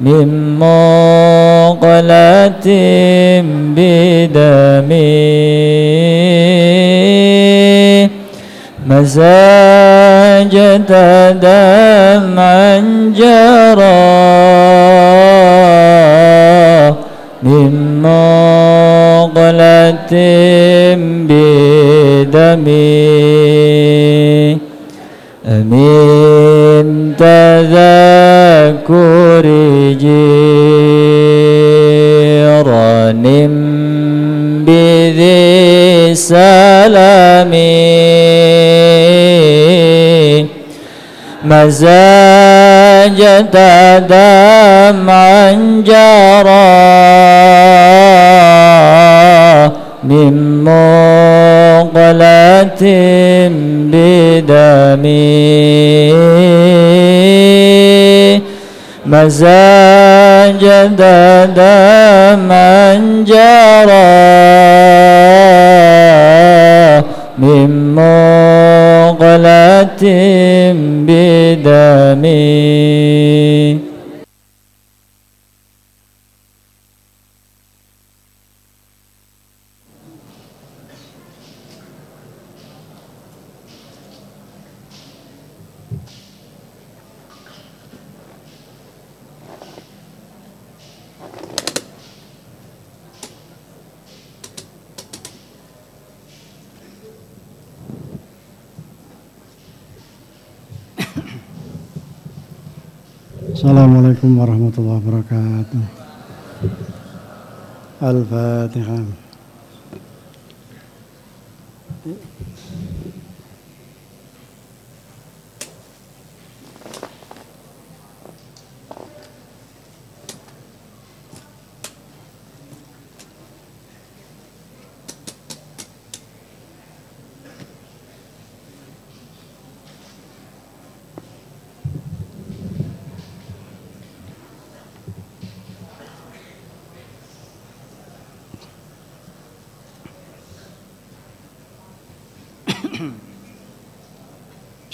من منقلة بدمي مزاجة دمعا جرى. من منقلة بدمي أمين تذكر جيران بذي سلام مزاجة دمعا جرى من منقلات بدمي مساجد دما جرى. من منقلات بدمي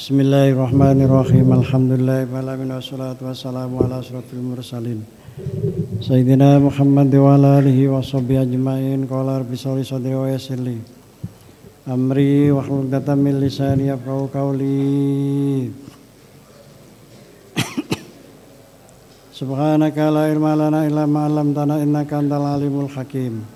Bismillahirrahmanirrahim. Alhamdulillahirrahmanirrahim. Wassalatu wassalamu ala asrafil mursalin. Sayyidina Muhammad wa ala alihi wa sahbihi ajma'in. Qala rabbi sholli sadri wa yassir li amri wa hlul min lisani yafqahu qawli. Subhanaka la ilma lana illa ma 'allamtana innaka antal alimul hakim.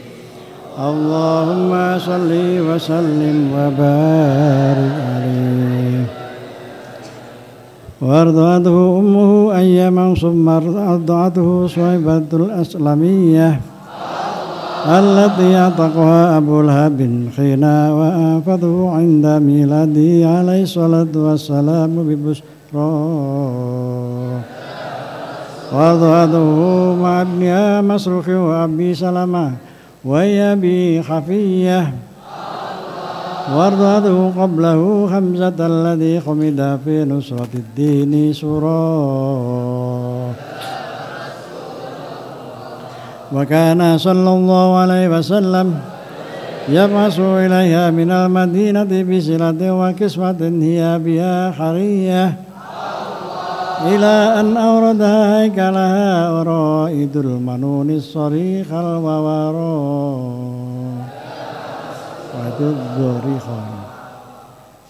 اللهم صل وسلم وبارك عليه. وارضعته أمه أياما ثم أرضعته صعبة الأسلمية التي أعتقها أبو لهب حين وآفته عند ميلاده عليه الصلاة والسلام ببشرى. وارضعته مع ابنها مسروق وأبي سلمة وهي بي خفية. وارضعته قبله خمسة الذي خمد في نصرة الدين سرا وكان صلى الله عليه وسلم يبعث إليها من المدينة بسلة وكسوة هي بها حرية. إلى أن أوردها هيكلها ورائد المنون الصريخ الووارو الضريخا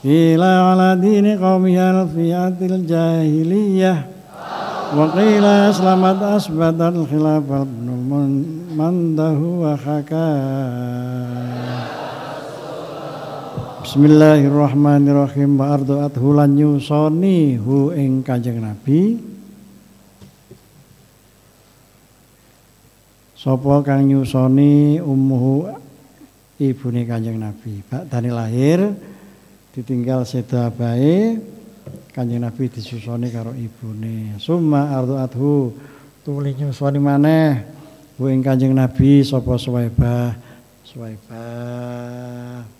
قيل على دين قومها الفئات الجاهلية وقيل أسلمت أثبت الخلافة ابن منده وحكاه Bismillahirrahmanirrahim. Wa ardu'at hulan nyusoni hu ing Kanjeng Nabi. Sapa kang nyusoni ummuhu ibune Kanjeng Nabi? Bakdane lahir ditinggal seda bae Kanjeng Nabi disusoni karo ibune. Summa ardu'athu tuli nyuswani maneh Bu ing Kanjeng Nabi sapa Suwaibah? Suwaibah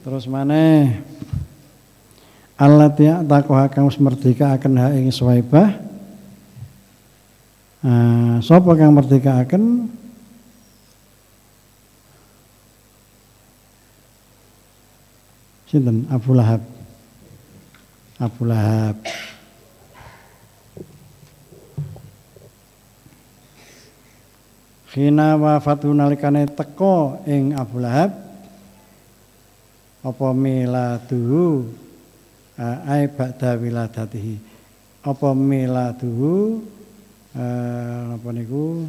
Terus mana? Allah tiak takoha kang merdeka akan hak ing Suwaibah. Uh, sapa kang merdeka akan Sinten Abu Lahab. Abu Lahab. Khina wafatu nalikane teko ing Abu Lahab apa miladuhu ai ba'da wiladatihi. Apa miladuhu apa niku?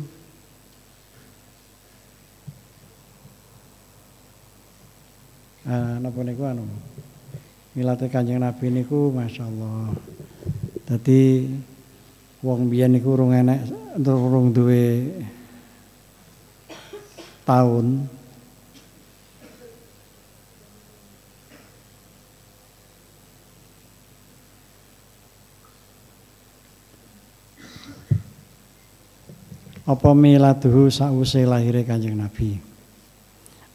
Napa niku anu? Milate Kanjeng Nabi niku masyaallah. Dadi wong biyen niku urung enek urung duwe tahun apa miladuhu sause lahire Kanjeng Nabi?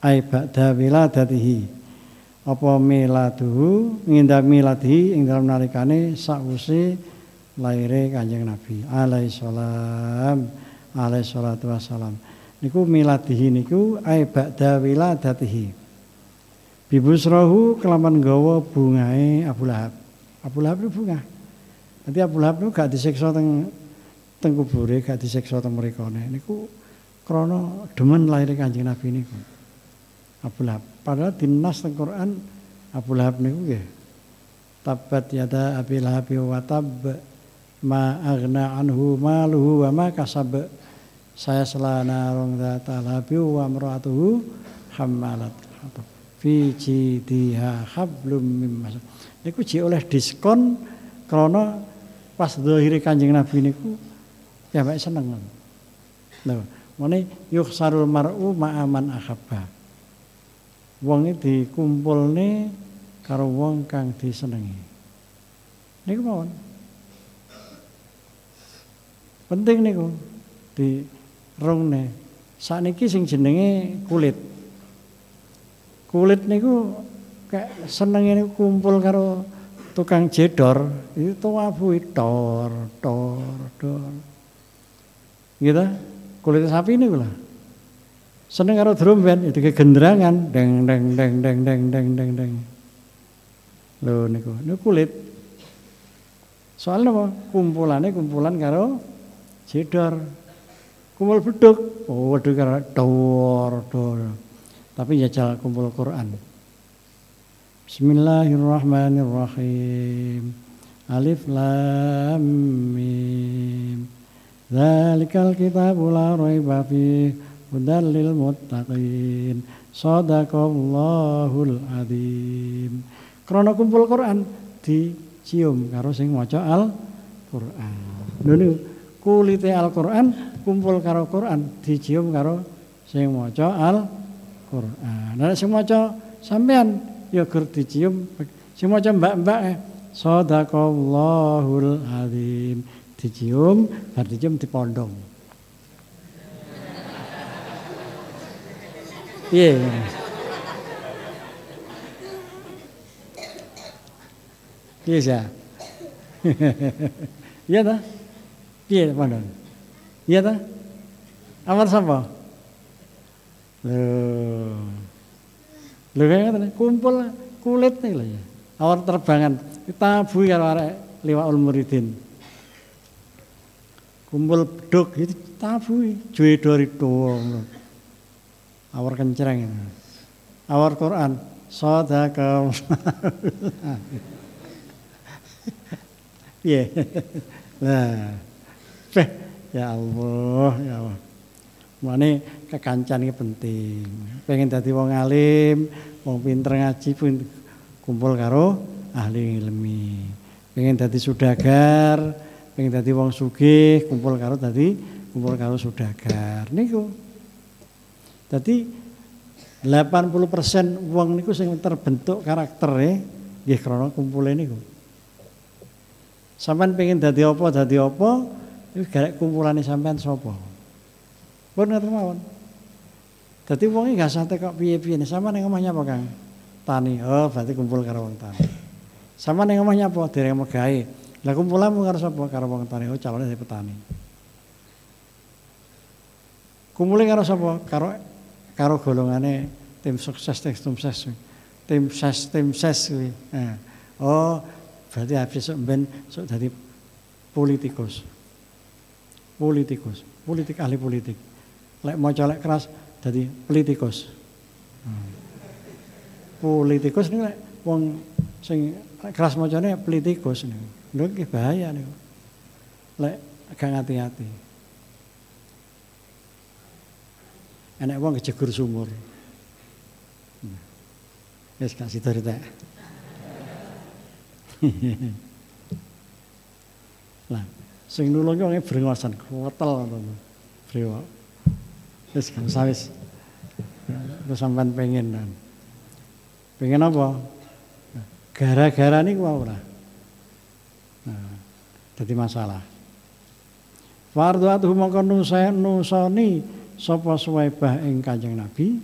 Ai ba'da wiladatihi apa miladuhu ngindak miladihi ing dalam nalikane sause lahire Kanjeng Nabi? Alaihi salam alaihi salatu wassalam. Niku miladihi niku ai ba'da wiladatihi bibusrahu kelaman gawa bungae Abu Lahab. Abu Lahab itu bunga. Nanti Abu Lahab itu gak disiksa teng teng kubure gak disiksa teng mrikane niku krana demen lahir Kanjeng Nabi niku. Abu Lahab. Padahal dinas teng Quran Abu Lahab niku nggih tabat yada Abi Lahab wa tab ma aghna anhu maluhu wa ma kasab. Saya selana rong data labi wa mratuhu hammalat. Hatab fi jidiha hablum mim masad niku ji oleh diskon krana pas zahire Kanjeng Nabi niku ya baik seneng. Lho, mene yukhsarul mar'u ma'aman ahabba. Wong iki dikumpulne karo wong kang disenengi. Niku mawon. Penting niku di rungne. Sakniki sing jenenge kulit. Kulit niku kayak senenge niku kumpul karo tukang jedor itu tor tor tor gitu. Kulit sapi ini lah seneng karo drum band itu kayak genderangan deng deng deng deng deng deng deng deng. Lo niku. Niku kulit. Soalnya apa? Kumpulannya kumpulan karo jedor kumpul beduk. Oh beduk karo dor dor tapi jajal kumpul Quran. Bismillahirrahmanirrahim. Alif Lam Mim Zalikal kitabu la raiba fi hudal lil muttaqin. Sadaqallahul adzim. Krana kumpul Quran dicium karo sing maca Al-Qur'an. Lho kulite Al-Qur'an kumpul karo Quran dicium karo sing maca Al-Qur'an. Nah sing maca sampean ya gur dicium sing maca mbak-mbak eh. Sadaqallahul adzim dicium, bar dicium dipondong. Iya. Iya sih. Iya ta? Iya pondong. Iya ta? Amar sapa? Loh. Lho kaya kumpul kulit nih lah ya. Awar terbangan. Tabu karo arek liwaul muridin kumpul beduk itu tabu juwe dari doang awar kencreng awar Quran. Sadaka. Iya. Nah ya Allah ya Allah. Mane kekancan ini penting. Pengen dadi wong alim, wong pinter ngaji pun kumpul karo ahli ilmi. Pengen dadi sudagar, pengen dadi wong sugih kumpul karo dadi kumpul karo saudagar niku. Dadi 80% wong niku sing terbentuk karaktere nggih krana kumpule niku. Sampeyan pengen dadi apa dadi apa iku garek kumpulane sampean sapa? Pun ngoten mawon. Dadi wong gak sate kok piye-piye sampean ning omahnya apa Kang? Tani. Oh, berarti kumpul karo wong tani. Sampean ning omahnya apa? Dereng megawe. Lah kumpulanmu karo sapa? Karo wong tani. Oh, calone dari petani. Kumpule karo sapa? Karo karo golongane tim sukses tim sukses. Tim ses tim ses kuwi. Nah. Oh, berarti habis sok ben sok dadi politikus. Politikus, politik ahli politik. Lek mau lek keras dadi politikus. Hmm. Politikus ini lek wong sing keras macane politikus niku. Lho iki bahaya niku. Lek gak hati-hati. enek wong kejegur sumur. Wis gak sida rek. Lah, sing nulung wong brengosan kwetel ngono. Brewo. Wis gak usah wis. Terus sampean pengen kan. Pengen apa? Gara-gara niku ora. Jadi masalah. Fardu atuh mongko nusani sapa suwaibah ing Kanjeng Nabi.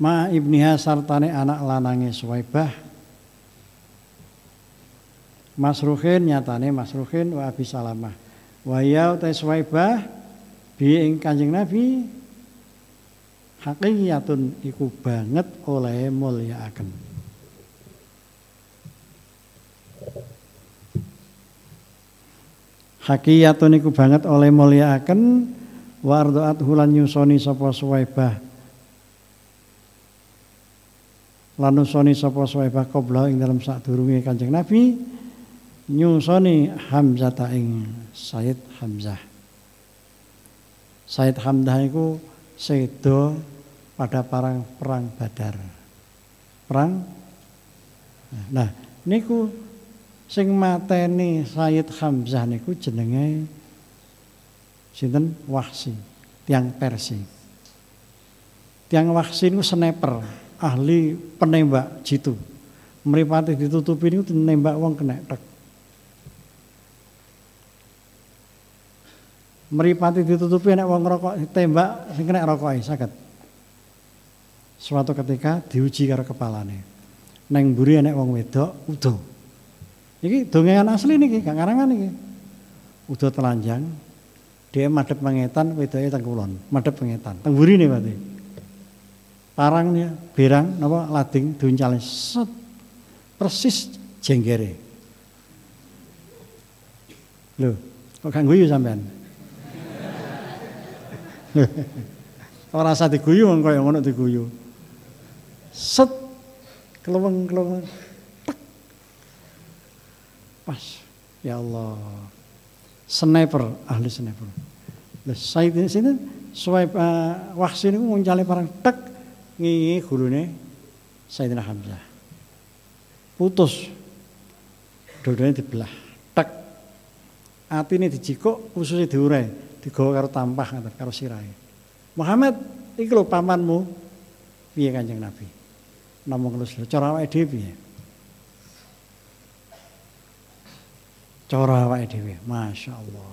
Ma ibniha sartane anak lanange suwaibah. Masruhin nyatane Masruhin wa Abi Salamah. Wa ya ta suwaibah bi ing Kanjeng Nabi hakiyatun iku banget oleh mulyaaken hakiyatun iku banget oleh mulyaaken wa ardaat hulan nyusoni sapa suwaibah. Lan nusoni sapa suwaibah qabla ing dalam sadurunge Kanjeng Nabi nyusoni Hamzah ta ing Said Hamzah. Said Hamzah iku sedo pada perang perang Badar. Perang? Nah niku sing mateni Sayyid Hamzah niku jenenge sinten Wahsi, tiang Persi. Tiang Wahsi niku sniper, ahli penembak jitu. Mripate ditutupi niku nembak wong kena tek. Mripate ditutupi nek wong rokok tembak sing kena rokoke saged. Suatu ketika diuji karo kepalane. Neng mburi nek wong wedok udo. Iki dongengan asli niki, gak karangan niki. Udah telanjang, dia madep mengetan, wedoke teng kulon, madep mengetan. Teng burine berarti. Parangnya berang napa lading diuncale set persis jenggere. Lho, kok gak guyu sampean? Ora rasa diguyu kaya ngono diguyu. Set keleweng-keleweng Pas. Ya Allah. Sniper, ahli sniper. Lah Said ini sini swipe uh, wahsi niku muncale parang tek ngingi gurune Sayyidina Hamzah. Putus. Dodone dibelah. Tek. Atine dijikuk, ususé diurai, digawa karo tampah ngoten karo sirahe. Muhammad, iki lho pamanmu. Piye Kanjeng Nabi? Namung ngelus cara awake dhewe piye? Cara awake dhewe masyaallah.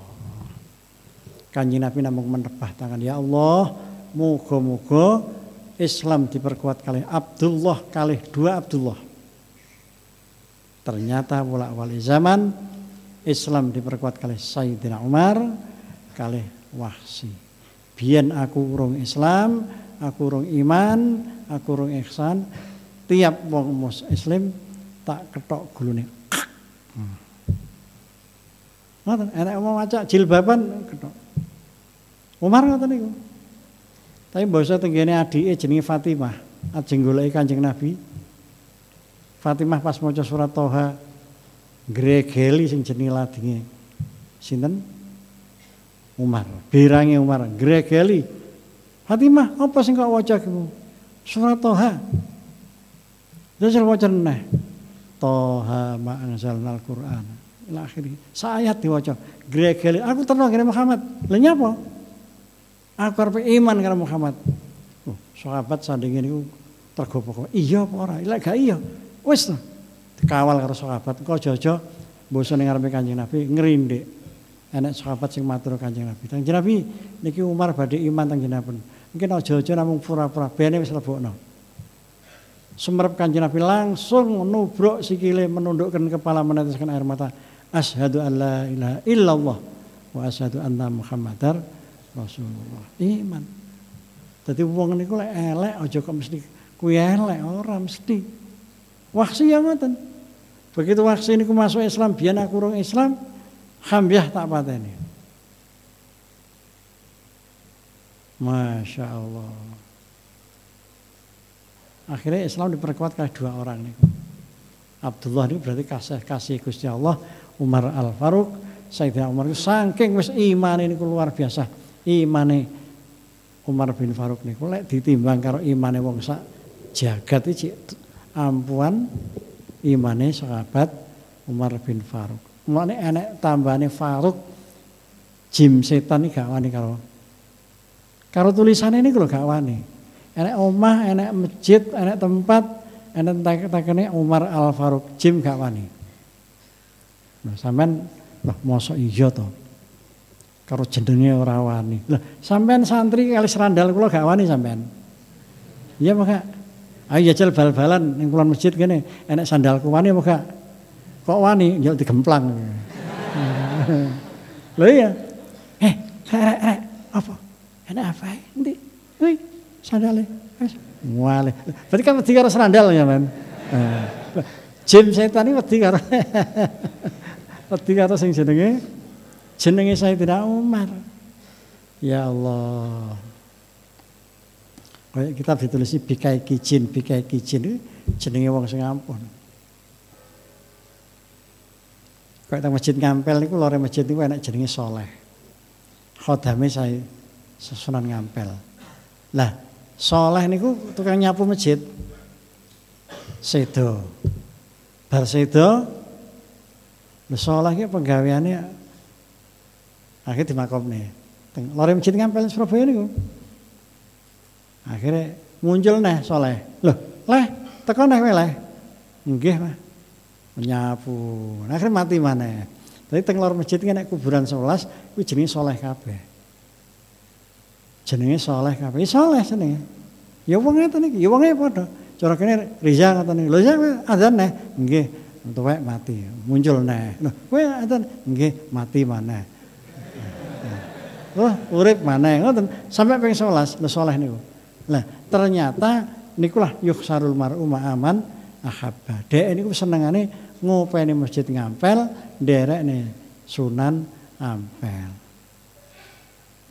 Kanjeng Nabi namung menebah tangan ya Allah muga-muga Islam diperkuat kali Abdullah kali dua Abdullah. Ternyata pula wali zaman Islam diperkuat kali Sayyidina Umar kali Wahsi biyen aku urung Islam aku urung iman aku urung ihsan tiap wong muslim tak ketok gulune hmm. Ngoten, enak mau maca jilbaban ketok. Umar ngoten niku. Tapi basa tenggene adike jenenge Fatimah, ajeng goleki Kanjeng Nabi. Fatimah pas maca surat Toha gregeli sing jenenge ladinge. Sinten? Umar. Birange Umar, gregeli. Fatimah, apa sing kok waca iku? Surat Toha. Terus waca neh. Toha ma anzalnal Qur'an akhiri. Saayat diwaca. Gregel aku terno kene Muhammad. Lha nyapa? Aku arep iman karo Muhammad. Oh, sahabat sandinge niku tergopoh. Iya apa ora? Lek gak iya. Wis to. Dikawal karo sahabat. Kok jojo boso ning ngarepe Kanjeng Nabi ngrindik. Enek sahabat sing matur Kanjeng Nabi. Kanjeng Nabi niki Umar badhe iman teng jenengan. Mungkin aja-aja namung pura-pura bene wis lebokno. Sumerep Kanjeng Nabi langsung nubruk sikile menundukkan kepala meneteskan air mata. Asyhadu an la ilaha illallah wa asyhadu anna Muhammadar Rasulullah. Iman. Dadi wong niku lek elek aja kok mesti kuwi elek ora mesti. Waksi ya ngoten. Begitu waksi niku masuk Islam biyen aku urung Islam, hambiah tak pateni. Masya Allah. Akhirnya Islam diperkuat oleh dua orang nih. Abdullah ini berarti kasih kasih Gusti Allah. Umar Al Faruq, Sayyidina Umar saking wis iman ini luar biasa. Imane Umar bin Faruq niku lek ditimbang karo imane wong sak jagat iki ampuan imane sahabat Umar bin Faruq. Mulane enek tambahane Faruq jim setan iki gak wani karo karo tulisannya ini kalau gak wani. Enek omah, enek masjid, enek tempat, enek takene Umar Al Faruq jim gak wani. Nah, sampean lah mosok iya to. Karo jenenge ora wani. Lah sampean santri kali serandal kula gak wani sampean. Iya maka ayo jajal bal-balan ning kulon masjid kene enek sandalku wani apa gak? Kok wani? Ya digemplang. Lho iya. Eh, eh, eh, apa? Enak apa? Nanti, wih, sandalnya. Wale. Berarti kan wedi karo sandal ya, Man. Jim setan iki wedi karo wedi karo sing jenenge jenenge Sayyidina Umar. Ya Allah. Kayak kita ditulisi bikai kijin, bikai kijin jenenge wong sing ampun. Kayak masjid ngampel niku lore masjid niku enak jenenge soleh. Khodame saya Sunan Ngampel. Lah, soleh niku tukang nyapu masjid. Sedo. Bar sedo, soleh ki penggaweane akhirnya dimakomne. Teng lore masjid Ngampel Surabaya niku. Akhirnya muncul neh soleh. Loh, leh, teko neh kowe leh. Nggih, Mas. Menyapu. Nah, akhirnya mati mana? Tadi teng lor masjid kan kuburan 11 kuwi jenenge soleh kabeh. jenenge soleh kabeh soleh jenenge ya wong ngeten iki ya wonge padha cara kene Riza ngoten iki lho ya adzan neh nggih tuwek mati muncul neh lho kowe adzan nggih mati maneh Wah, urip maneh ngoten sampai ping 11 lho soleh niku. Lah, ternyata nikulah yukhsarul mar'u ma'aman ahabba. Dek niku senengane ngopeni masjid ngampel, nih Sunan Ampel.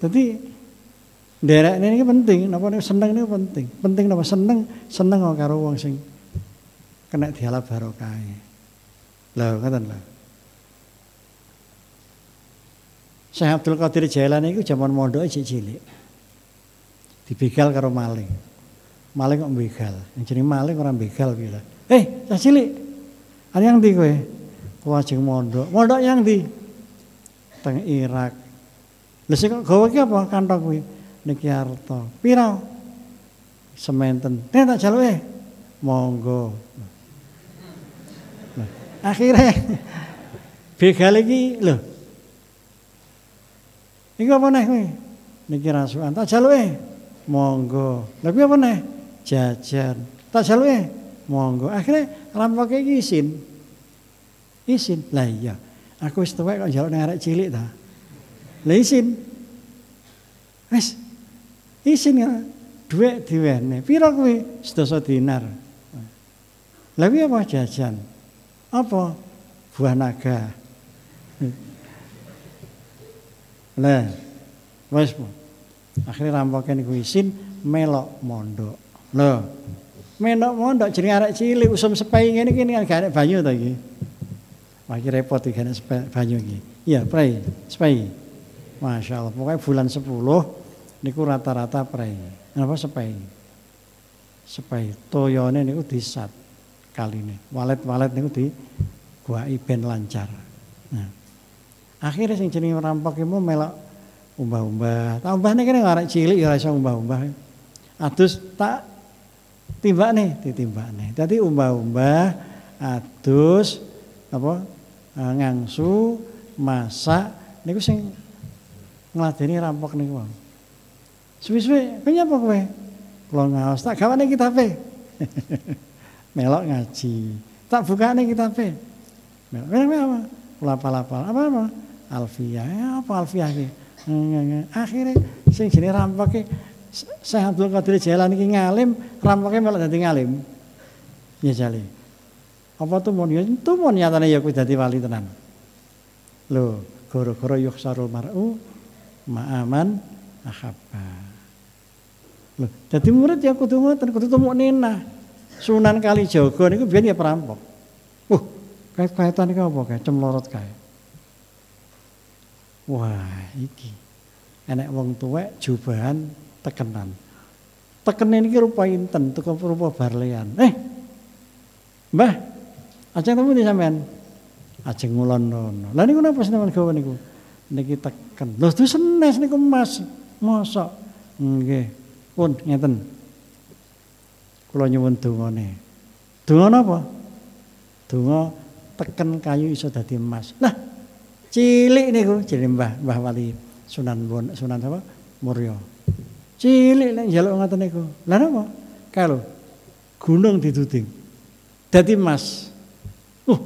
Jadi Derek ini penting, napa nih seneng ini penting. Penting napa seneng, seneng karo wong sing kena dialap barokah. Lah ngoten lho. Syekh Abdul Qadir Jailani iku jaman mondok isih cilik. Dibegal karo maling. Maling kok begal. Yang jenenge maling orang begal piye Eh, cah cilik. Ada yang di kowe? Kowe ajeng mondok. Mondok yang di? Teng Irak. Lah sing kok gawe apa kantong kuwi? niki harta. Pira? Sementen. Nek tak jaluke. Monggo. Akhirnya begal iki lho. Iku apa nih kowe? Niki rasukan. Tak jaluke. Monggo. Lha kuwi apa nih? Jajan. Tak jaluke. Monggo. Akhirnya rampoke iki isin. Isin. Lah iya. Aku wis tuwek kok njaluk arek cilik ta. Lah isin. Wis Isin ya, duit diwene. Pira kuwi? Sedasa dinar. Lah apa jajan? Apa? Buah naga. Lah, wis Akhirnya rampoke niku isin melok mondok. Lho. Melok mondok jenenge arek cilik usum sepai ngene iki kan gak banyu to iki. Wah repot iki gak banyu iki. Iya, prai, sepai. Masya Allah, pokoknya bulan 10 niku rata-rata prei. Napa sepai? Sepai toyone niku disat kali ini. Walet-walet niku di gua ben lancar. Nah, akhirnya sing jenenge rampok iku melok umbah-umbah. Tak umbahne kene arek cilik ya iso umbah-umbah. Adus tak timbakne, ditimbakne. Dadi umbah-umbah adus apa eh, ngangsu masak niku sing ngladeni rampok niku. Suwi-suwi, kowe nyapa kowe? Kula ngaos, tak gawane kitabe. Melok ngaji. Tak bukane kitabe. Melok melok apa? Lapal-lapal. Apa apa? Alfiah. Ya, apa alfiah iki? Akhirnya sing jenenge rampoke Syekh Abdul Qadir Jailani iki ngalim, rampoke malah dadi ngalim. Ya jale. Apa tuh mon ya tuh mon nyatane ya kuwi dadi wali tenan. Lho, gara-gara yukhsarul mar'u ma'aman ahabba. Lho, dadi murid ya kudu ngoten, kudu tumuk nina. Sunan Kalijaga niku biyen ya perampok. Uh, kait-kaitan iki apa kae? Cemlorot kae. Wah, iki. Enek wong tuwek jubahan tekenan. Tekenen iki rupa inten, teko rupa barlean. Eh. Mbah, ajeng temu di sampean. Ajeng ngulon rono. Lah niku napa sampean gawe niku? Niki teken. Lho senes niku Mas. Mosok. Nggih. Pun ngeten. Kula nyuwun dongane. Donga napa? Donga teken kayu iso dadi emas. Lah, cilik niku jenenge Mbah Mbah Wali Sunan Sunan apa? Muryo. Cilik nek njaluk ngoten niku. Lah napa? Kalau gunung dituding. Dadi emas. Uh.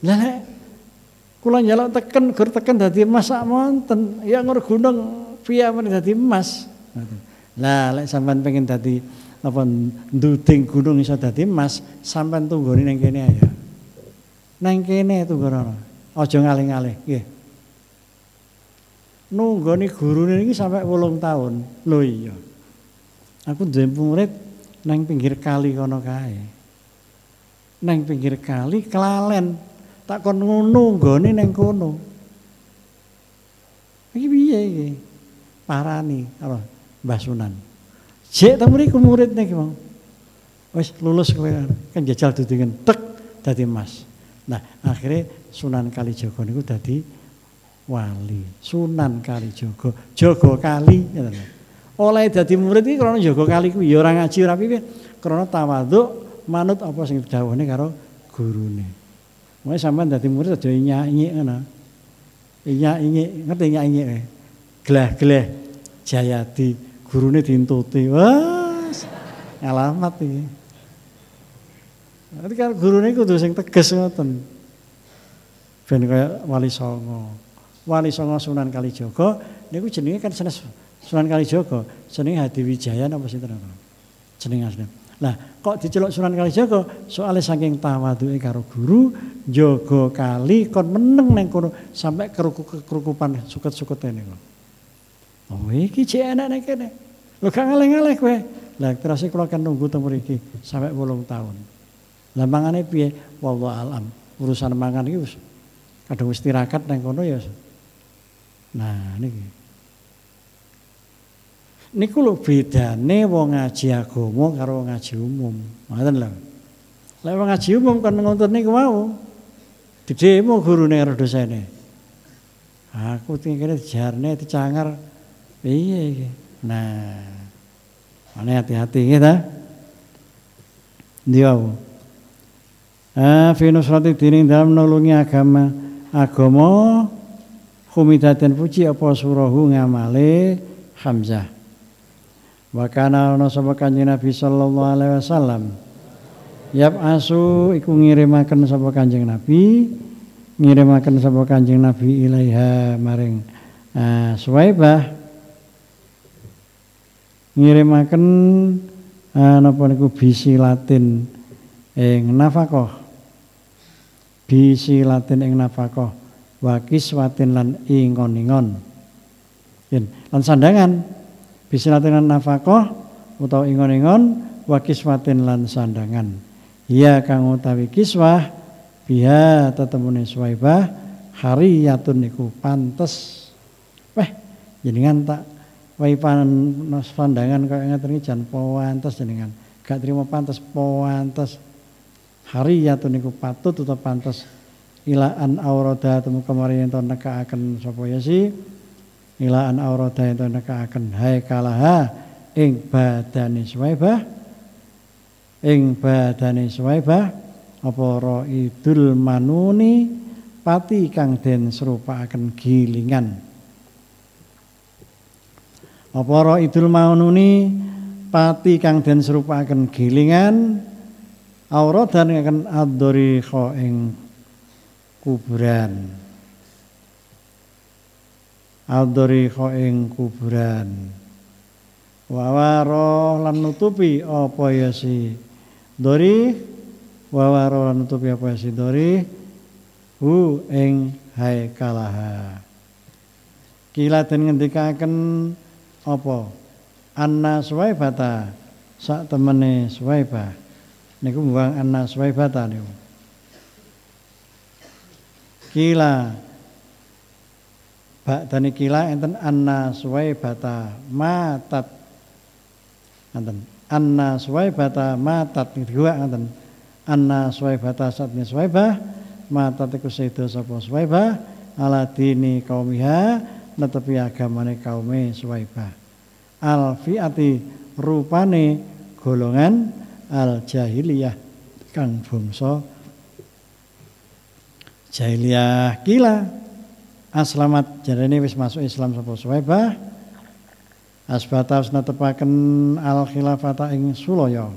Lah nek kula njaluk teken gur teken dadi emas sak monten, ya ngur gunung piye men dadi emas. Lah lek sampean pengen dadi apa nduding gunung iso dadi emas, sampean tunggone ning kene ae. Nang kene tunggono. Aja ngalih-ngalih, nggih. Nunggoni gurune iki sampai 8 tahun. Lho iya. Aku duwe murid nang pinggir kali kono kae. Nang pinggir kali kelalen. Tak kon nunggone nang kono. Iki piye iki? Parani apa Mbah Sunan. Jek ta mriku murid niki, Bang. Wis lulus kowe kan jajal dudingen tek dadi emas. Nah, akhirnya Sunan Kalijaga niku dadi wali. Sunan Kalijaga, jaga kali ngoten. Oleh dadi murid iki krana jaga kali kuwi ya ora ngaji ora piye. Krana tawaduk manut apa sing didhawuhne karo gurune. Mulai sampean dadi murid aja nyanyi ngono. Nyanyi, ngerti nyanyi kowe. Glah-glah Jayadi gurune dintuti. Wah, ngalamat iki. Nanti kan gurune kudu sing tegas ngoten. Ben kaya Wali Songo. Wali Songo Sunan Kalijaga niku jenenge kan sanes Sunan Kalijaga, jenenge Hadiwijaya napa sinten apa? Jenenge asline. Lah, kok diceluk Sunan Kalijaga? Soale saking tawaduke karo guru, jaga kali kon meneng nang kono sampai kerukupan suket-sukete niku. Oh, iki jek enak nek kene. Lho gak ngalih-ngalih kowe. Lah terus kula kan nunggu temu mriki sampai 8 tahun. Lah mangane piye? Wallahu alam. Urusan mangan iki wis kadung wis tirakat nang kono ya. Nah, niki. Niku lho bedane wong ngaji agama karo wong ngaji umum. Ngoten lho. Lah wong ngaji umum kan ngoten niku mau. Didemo gurune karo dosene. Aku tinggal jarne dicangar. Piye iki? Nah. Ane hati-hati kita. Dia Ah, fi nusrati dini dalam nulungi agama agama humidaten puji apa surahu ngamale Hamzah. Wa kana ana sapa Kanjeng Nabi sallallahu alaihi wasallam. Yap asu iku ngirimaken sapa Kanjeng Nabi, ngirimaken sapa Kanjeng Nabi ilaiha maring uh, Suwaibah ngirimaken uh, napa niku bisi Latin ing nafkah bisi latin ing nafkah wa kiswatin lan ingon-ingon. Lan sandangan bisi latin lan nafkah utawa ingon-ingon wa kiswatin lan sandangan. Ya kang utawi kiswah biha tetemune swaibah hariyatun niku pantes. Weh jenengan tak wae pandangan kaya ngeten iki jan pantes jenengan. Gak terima pantes pantes hariyatun niku patut utawa pantes. Ila an aurada temu kemarin ento nekaaken sapa ya si ila an aurada ento nekaaken hai kalaha ing badane suwaibah ing badane suwaibah apa raidul manuni pati kang den serupakaken gilingan apa raidul manuni pati kang den serupakaken gilingan auradan akan adori ing kuburan. Aldori ing kuburan. Wawaro lan nutupi apa ya si Dori? Wawaro lan nutupi apa ya si Dori? Hu ing haikalaha Kila den ngendikaken apa? Anna Swaibata. Sak temene Swaibah niku buang Anna Swaibata niku. Kila. Ba'dani kila enten anna suwaibata matat. Enten. Anna suwaibata matat. Dua enten. Anna suwaibata satni suwaibah matat iku sedo sapa suwaibah ala dini kaumiha netepi agamane kaume al fiati rupane golongan al jahiliyah kang bangsa jahiliyah. Kila. Aslamat jarene wis masuk Islam sapa Suwaibah asbata wis netepaken al khilafata ing Sulaya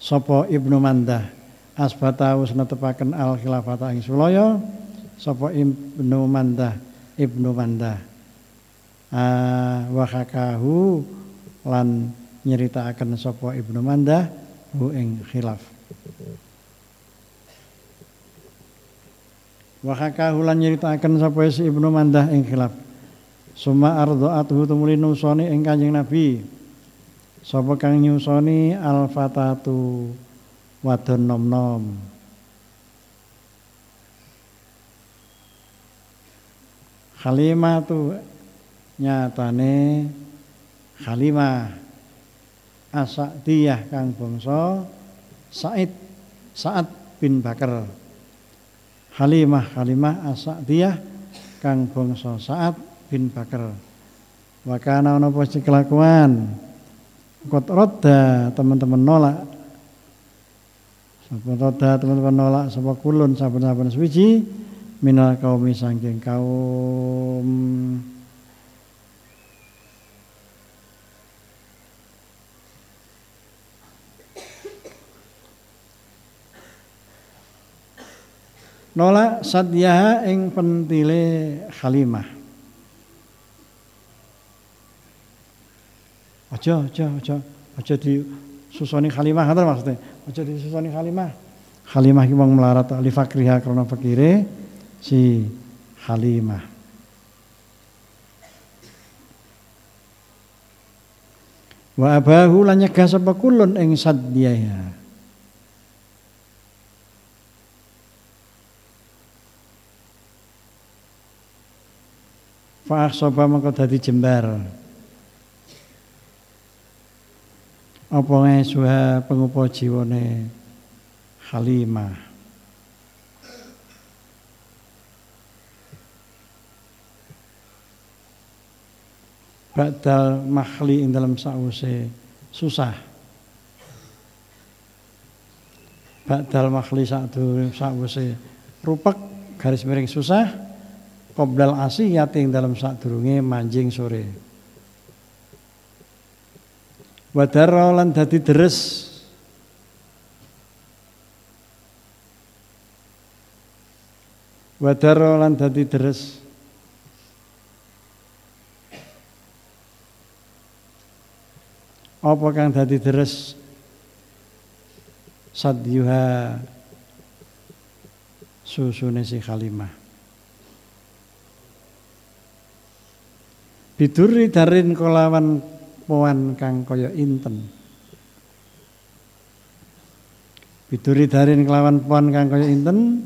sapa Ibnu Mandah? Asbata netepaken al khilafata ing Sulaya sapa Ibnu Mandah Ibnu Mandah uh, wahakahu lan nyeritakan sapa Ibnu Mandah hu ing khilaf Wahaka hulan nyeritakan sapa si Ibnu Mandah ing khilaf. Suma ardhaatuhu tumuli nusoni ing Kanjeng Nabi. Sapa kang nyusoni al fatatu wadon nom-nom. Halimah tu nyatane Halimah Asadiyah kang bangsa Said Saad bin Bakar Halimah Halimah As-Sa'diyah kang bangsa Sa'ad bin Bakar. Wa kana ana kelakuan. Kot roda teman-teman nolak. Sapa roda teman-teman nolak sapa kulun saben-saben suci minal kaumi saking kaum nolak sadyaha ing pentile Halimah. Aja aja aja aja di susoni Halimah ngoten maksudnya. Aja di susoni Halimah. Halimah ki melarat li fakriha karena fakire si Halimah. Wa abahu lan nyegah sapa kulun ing sadyaha. Fa'akhsoba mengko dadi jembar. Apa ngesuha pengupa jiwane Halimah. Ba'dal mahli ing dalam sause susah. Ba'dal mahli sause rupak garis miring susah. Qoblal asiyati ing dalam sadurunge manjing sore. Wadara lan dadi deres. Wadara lan dadi deres apa kang dadi deres? Sadyuha susune si kalimah biduri darin kolawan poan kang kaya inten. Biduri darin kelawan poan kang kaya inten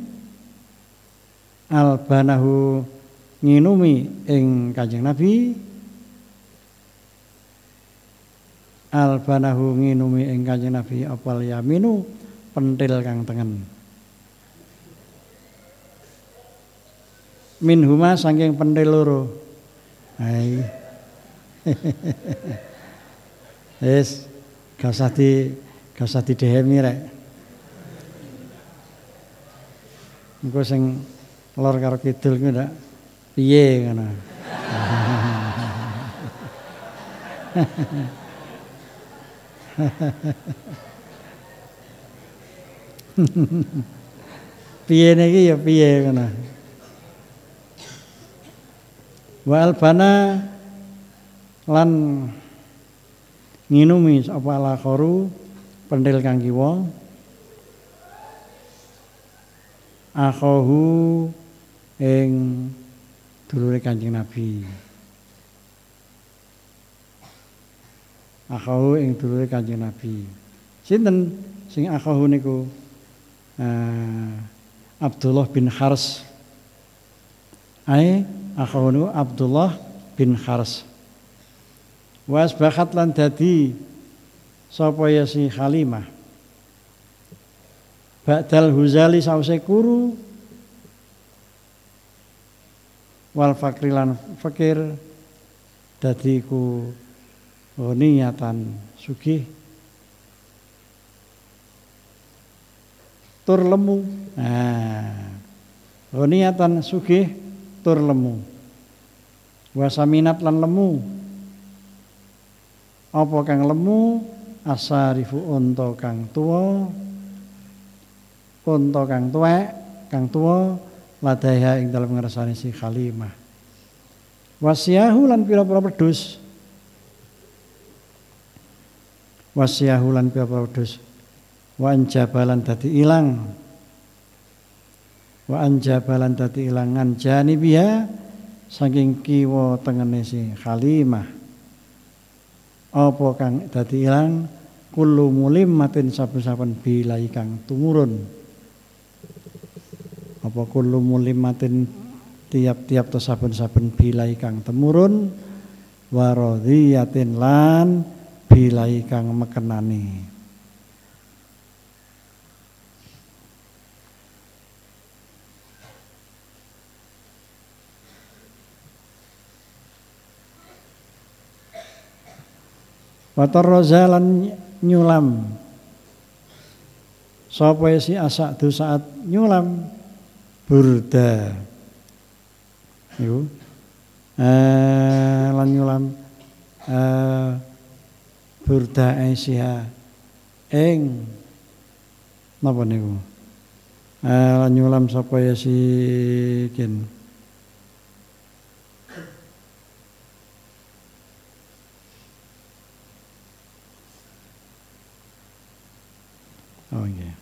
albanahu nginumi ing Kanjeng Nabi albanahu nginumi ing kanjeng Nabi apal yaminu? Pentil kang tengen. Min huma saking pentil loro. Hai. Wis gak usah di gak usah didehemi rek. Engko sing lor karo kidul ku ndak? Piye ngono piye niki ya piye ngono? Wa albana lan nginumi apa ala khoru pendil kang kiwa. Akhahu ing dulure Kanjeng Nabi akhahu ing dulure Kanjeng Nabi. Sinten? Sing akhahu niku uh, Abdullah bin Hars ai akhahu niku Abdullah bin Hars was bakat lan dadi sapa ya si Halimah Ba'dal Huzali sause kuru. Wal fakri lan fakir. Dadi ku niatan sugih. Tur lemu. Nah. Niatan sugih tur lemu. Wasaminat lan lemu. Apa kang lemu? Asarifu unta kang tuwa. Unta kang tuwek kang tuwa. Ladaiha ing dalam ngrasani si Khalimah. Wasiyahu lan pira-pira pedus wasiyahu lan pira-pira pedus wa anjabalan dadi ilang. Wa anjabalan dadi ilangan janibiha saking kiwa tengene si Khalimah. Apa kang dadi ilang? Kullu mulimmatin saben-saben bilai kang tumurun. Apa kullu mulimmatin tiap-tiap to saben-saben bilai kang temurun waradhiyatin lan bilai kang mekenani. Watar rozalan nyulam. Sapa si asak du saat nyulam? Burda. Iku. Eh, lan nyulam. Eh, burda Aisyah. Ing napa niku? Eh, nyulam sapa ya si kin Oh iya.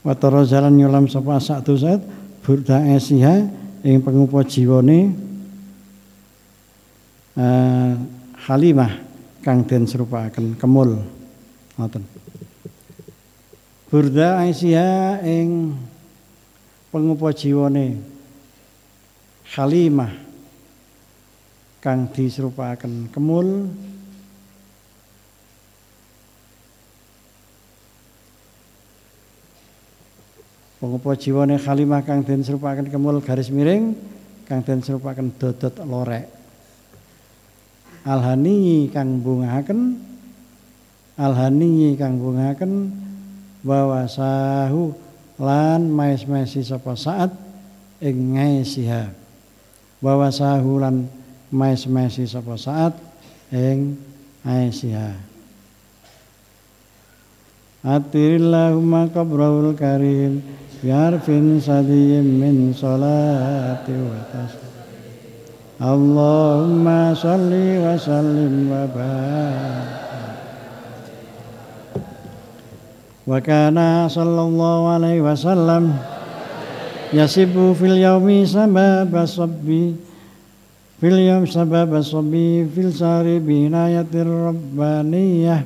Watara jalan nyulam sapa sak dosat burda esiha ing pengupa jiwane uh, Halimah kang den serupakaken kemul. Ngoten. Burda esiha ing pengupa jiwane. Halimah kang diserupakaken kemul. Pengupa jiwane Halimah kang den serupakaken kemul garis miring kang den serupakaken dodot lorek Alhani kang bungahaken. Alhani kang bungahaken. Wawasahu lan mais-maisi sapa saat ing ngaisiha wawasahu lan mais-maisi sapa saat ing ngaisiha Atirillahumma qabrahul karim biarfin sadiyim min salati wa tasbih Allahumma salli wa sallim wa barik. Wa kana sallallahu alaihi wasallam yasibu fil yaumi sabab asabbi fil yaum sabab asabbi fil sari binayatir rabbaniyah.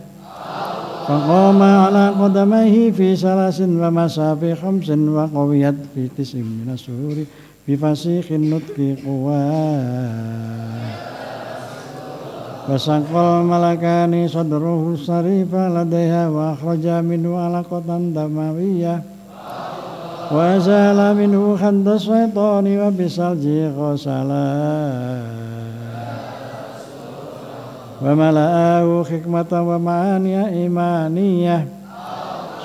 Faqama ala qadamaihi fi salasin wa masafi khamsin wa qawiyat fi tisim min bifasikhin nutqi quwat Wasangkol malakani sadruhu sarifa ladaiha wa akhraja minhu alaqatan damawiyah. Wa zala minhu khanda syaitani wa bisalji ghasala. Wa mala'ahu hikmatan wa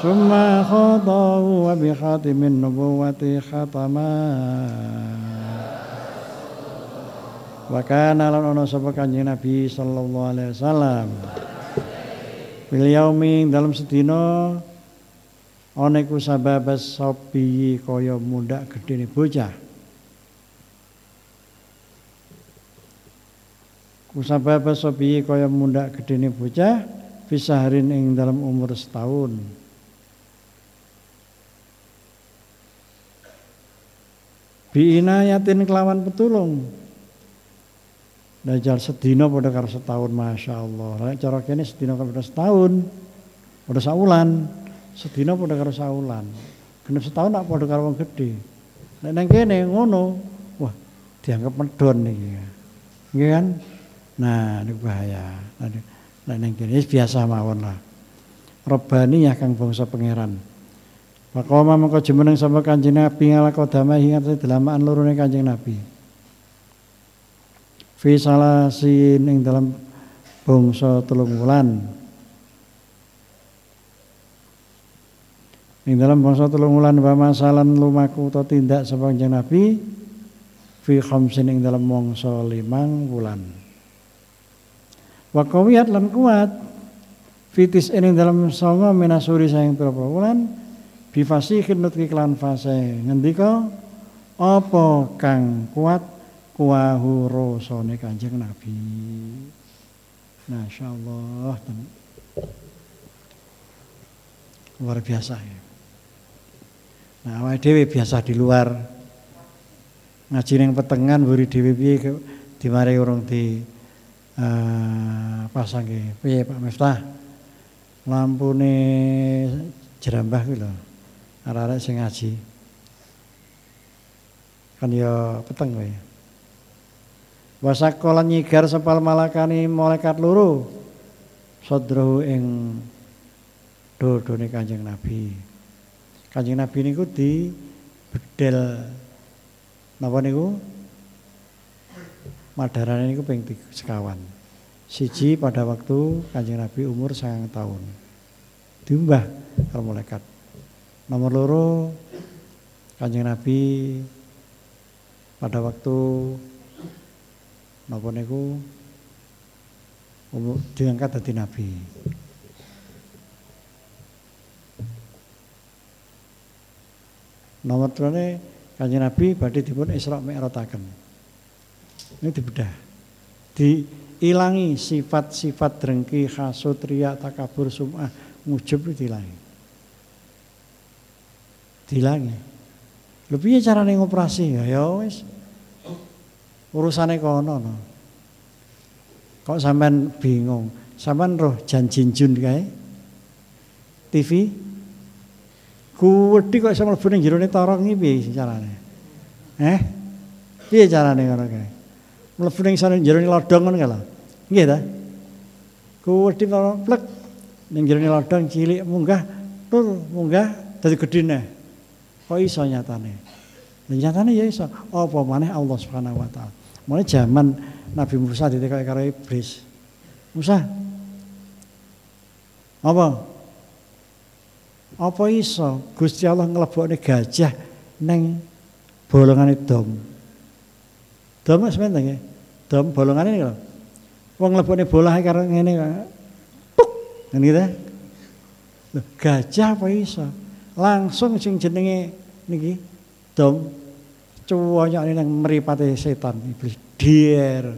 wa bi khatimin nubuwati khatamah Wa kana lan ana sapa Kanjeng Nabi sallallahu alaihi wasallam. Bil yaumi dalam sedina ana iku sababas sopi kaya mundak gedene bocah. Kusababas sopi kaya mundak gedene bocah fisaharin ing dalam umur setahun. Bi inayatin kelawan petulung. Dajjal sedina pada karo setahun Masya Allah. Nek cara kene sedina pada setahun Pada saulan. Sedina pada karo saulan. Genep setahun tak pada karo wong gede Nek neng kene ngono. Wah dianggap medon nih Iya kan? Nah ini bahaya. Nek neng kene biasa mawon lah. Robani ya kang bangsa pangeran Pakoma mengko jemeneng sama kanjeng Nabi ngalakodama hingga delamaan lurune kanjeng Nabi. Fi salasin ing dalam bangsa telung wulan. Ing dalam bangsa telung wulan wa masalan lumaku to tindak sapa kanjeng Nabi fi khamsin ing dalam mangsa limang wulan. Wa qawiyat lan kuat fitis ing dalam songo minasuri sayang berapa wulan bifasihin nutki klan fase ngendika apa kang kuat kuahu rosone kanjeng Nabi. Masya Allah. Luar biasa ya. Nah, awake dhewe biasa di luar ngaji ning petengan buri dhewe piye dimare urung di uh, pasang piye Pak Miftah lampune jerambah kuwi lho arek-arek sing ngaji kan ya peteng kowe Wasakola nyigar sepal malakani malaikat luru Sodrohu ing dodone Kanjeng Nabi. Kanjeng Nabi niku di bedel napa niku? Madarane niku ping sekawan. Siji pada waktu Kanjeng Nabi umur sangang tahun. Diumbah karo malaikat. Nomor loro Kanjeng Nabi pada waktu napa niku diangkat dadi nabi. Nomor terane kanjeng Nabi badhe dipun Isra Mi'rajaken. Ini dibedah. Diilangi sifat-sifat drengki, hasud, riya, takabur, sum'ah, itu diilangi. Diilangi. Lho piye carane ngoperasi ya ya wis urusane kono no. Kok sampean bingung? Sampean roh Jan Jinjun kae? TV? Kuwedi kok iso mlebu ning jerone torong iki piye carane? Eh? Piye carane ngono kae? Mlebu ning sane jerone lodong ngono kae lho. Nggih ta? Kuwedi kok plek ning jerone lodong cilik munggah tur munggah dadi gedene. Kok iso nyatane? Nyatane ya iso. Apa maneh Allah Subhanahu wa taala. Mulai zaman Nabi Musa ditekai karo iblis. Musa. Apa? Apa iso Gusti Allah nglebokne gajah neng bolongane dom. Dom sebentar nggih. Dom bolongane niku. Wong nglebokne bolah karo ngene puk ngene. Loh, gajah apa iso? Langsung sing jenenge niki dom cuwanya ini yang meripati setan iblis dier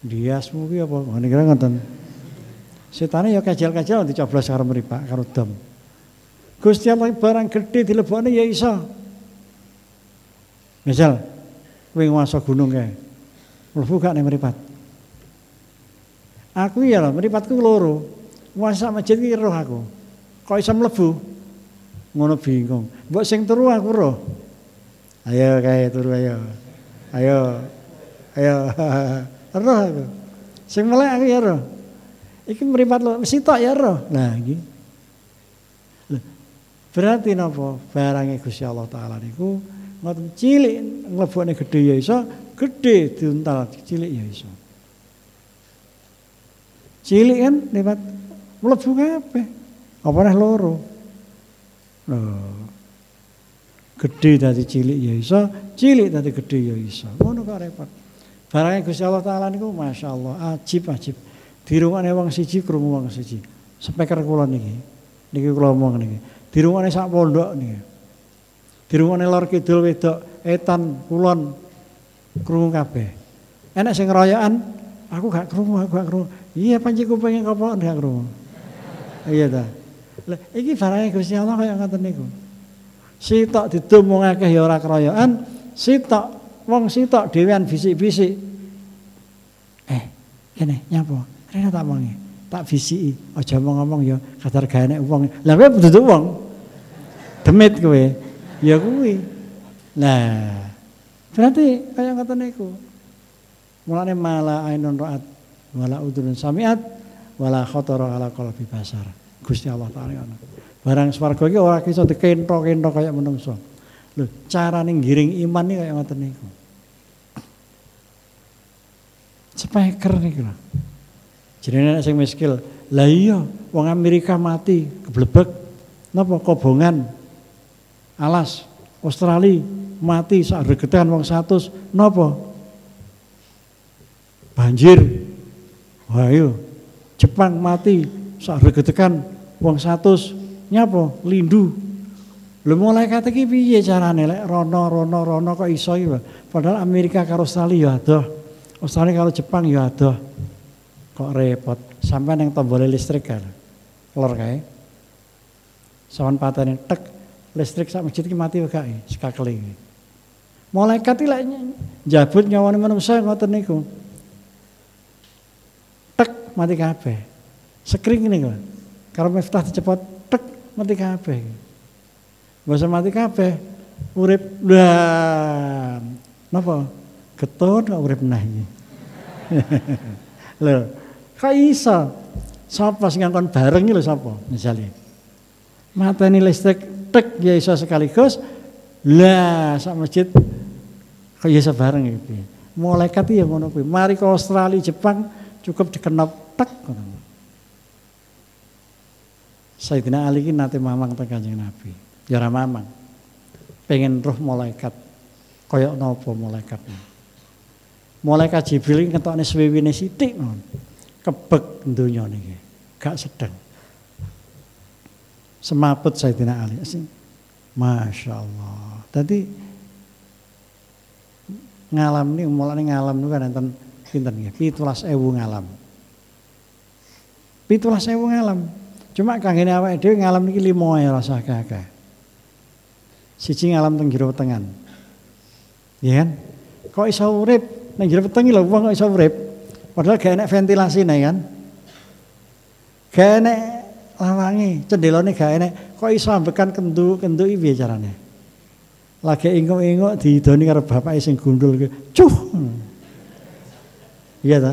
diasmu ki apa? Ngene kira ngoten. Setane ya kajal-kajal dicoblos karo meripak karo dom. Gusti Allah barang gede dilebokne ya iso. Misal kowe nguasa gunung kae mlebu gak ning aku ya lho meripatku loro. Nguasa masjid ki roh aku. Kok iso mlebu ngono bingung mbok sing turu aku roh Ayo kayak turu ayo. Ayo. Ayo. Roh aku. Sing melek aku ya roh. Iki mripat lo sitok ya roh. Nah iki. Berarti napa? Barange Gusti Allah taala niku ngoten cilik mlebokne gedhe ya iso, gedhe diuntal cilik ya iso. Cilik kan lewat mlebu kabeh. Apa neh loro. Loh. Gedhe dadi cilik ya iso, cilik dadi gedhe ya iso. Ngono kok repot. Barange Gusti Allah taala niku masyaallah ajib ajib. Dirungokne wong siji krungu wong siji. Speaker kula niki. Niki kula omong niki. Dirungokne sak pondok niki. Dirungokne lor kidul wedok etan kulon krungu kabeh. Enak sing ngeroyokan, aku gak krungu, aku gak krungu. Iya panci kupingnya kopok gak krungu. Iya ta. Lah iki barange Gusti Allah kaya ngoten niku. Sitok didumungake ya ora keroyokan, sitok wong sitok dhewean bisik-bisik. Eh, kene nyapa? Rene tak mongi. Tak bisiki, aja ngomong ya kadar gawe nek wong. Lah kowe duduk wong. Demit kowe. Ya kuwi. Nah, berarti kaya ngoten niku. Mulane mala ainun ra'at wala udhun samiat wala khatara ala qalbi basar. Gusti Allah taala. Barang swarga iki ora iso dikenthok-kenthok kaya menungso. Lho, carane ngiring iman iki kaya ngoten niku. Speaker niku lho. Jenenge nek sing miskil, lah iya wong Amerika mati keblebek napa kobongan alas Australia mati sak regetan wong 100 napa banjir wah iya Jepang mati sak regetekan wong 100 nyapa? Lindu. Lho malaikat iki piye carane? Lek rono rono rono kok iso iki padahal Amerika karo Australia ya adoh. Australia karo Jepang ya adoh. Kok repot. Sampai yang tombol listrik kan lor kae. Sawan patene tek listrik sak masjid iki mati wae kae sekakle malaikat iki lek njabut nyawane manungsa ngoten niku. Tek mati kabeh. Sekring niku karo miftah dicepot tek mati kabeh Masa mati kabeh urip lah napa getun kok urip meneh iki lho Kok iso? Sapa sing ngangkon bareng lho sapa? Misale. Mateni listrik tek ya iso sekaligus. Lah sak masjid kok iso bareng iki. Malaikat ya ngono kuwi. Mari ke Australia, Jepang cukup dikenop tek ngono. Sayyidina Ali ki nate mamang teng Kanjeng Nabi. Ya ora mamang. Pengen roh malaikat. Kaya napa malaikatnya. Malaikat Jibril ngetokne swiwine sithik ngono. Kebek dunia niki. Gak sedang. Semaput Sayyidina Ali sing Masya Allah tadi ngalam nih mulai ngalam nih kan enten pinten nggih? Ewu ngalam. Pitulas ewu ngalam cuma kanggene awake dhewe ngalam niki limo ae rasa kakak siji ngalam teng jero wetengan ya kan kok iso urip nang jero weteng lho wong kok iso urip Padahal gak enak ventilasi nih kan. Gak enak lawangi, cendelone gak enak. Kok iso ambekan kendu-kendu piye carane? Lagi inguk-inguk diidoni karo bapak sing gundul ki. Cuh. Iya ta?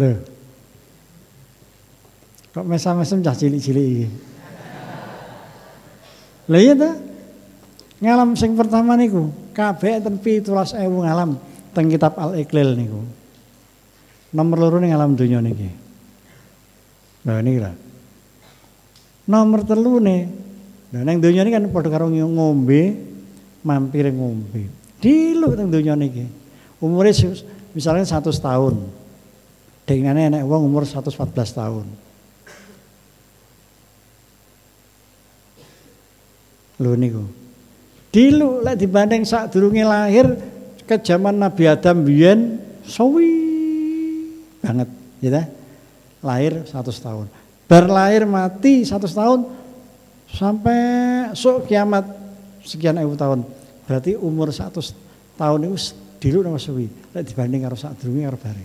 Lho. Kok mesam-mesem cah cilik-cilik iki. Iya ta? Ngalam sing pertama niku, kabeh enten 17.000 ngalam teng kitab Al-Iqlil niku. Nomor loro ning alam dunia niki. Nah ini lah. Nomor telu nih. Nah neng dunia ini kan pada karo ngombe, mampir ngombe. Dilu neng dunia niki. Umurnya misalnya satu tahun. Dengan enak uang umur 114 tahun. Lho niku. Dilu lek dibanding saat durunge lahir ke zaman Nabi Adam biyen sawi banget ya lahir 100 tahun. Berlahir mati 100 tahun sampai sok kiamat sekian ribu tahun. Berarti umur 100 tahun itu dilu nama suwi? Lek dibanding karo sak durunge karo bare.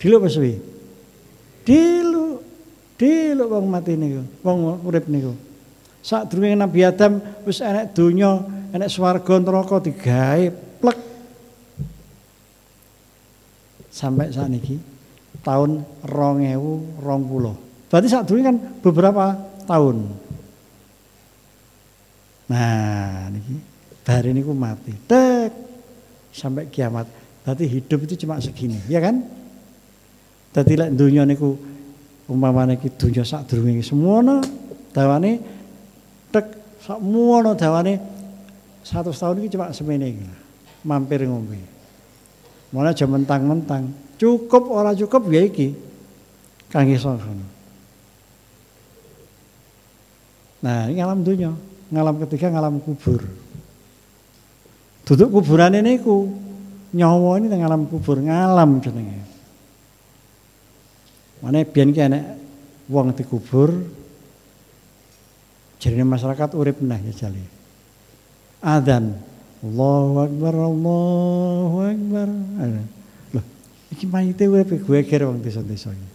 Dilu apa suwi? Dilu dilu wong mati niku wong urip niku sak durunge Nabi Adam wis enek donya enek swarga neraka digawe plek. Sampai saat ini tahun 2020. Berarti saat dulu kan beberapa tahun. Nah, niki bar ini ku mati. Tek sampai kiamat. Berarti hidup itu cuma segini, ya kan? Dadi lek dunya niku umpamane iki dunya sak durunge semono dawane tek sak mono dawane 100 tahun iki cuma iki. Mampir ngombe. Mana aja mentang-mentang. Cukup ora cukup ya iki. Kangge sono. Nah, ini ngalam dunya. Ngalam ketiga ngalam kubur. Duduk kuburan ini ku nyawa ini ngalam kubur ngalam jenenge. Mana biyen ki wong dikubur jadi masyarakat urip nah ya jali. Adzan. Allahu Akbar, Allahu Akbar. Loh, iki mayite urip gue kira wong desa-desa iki.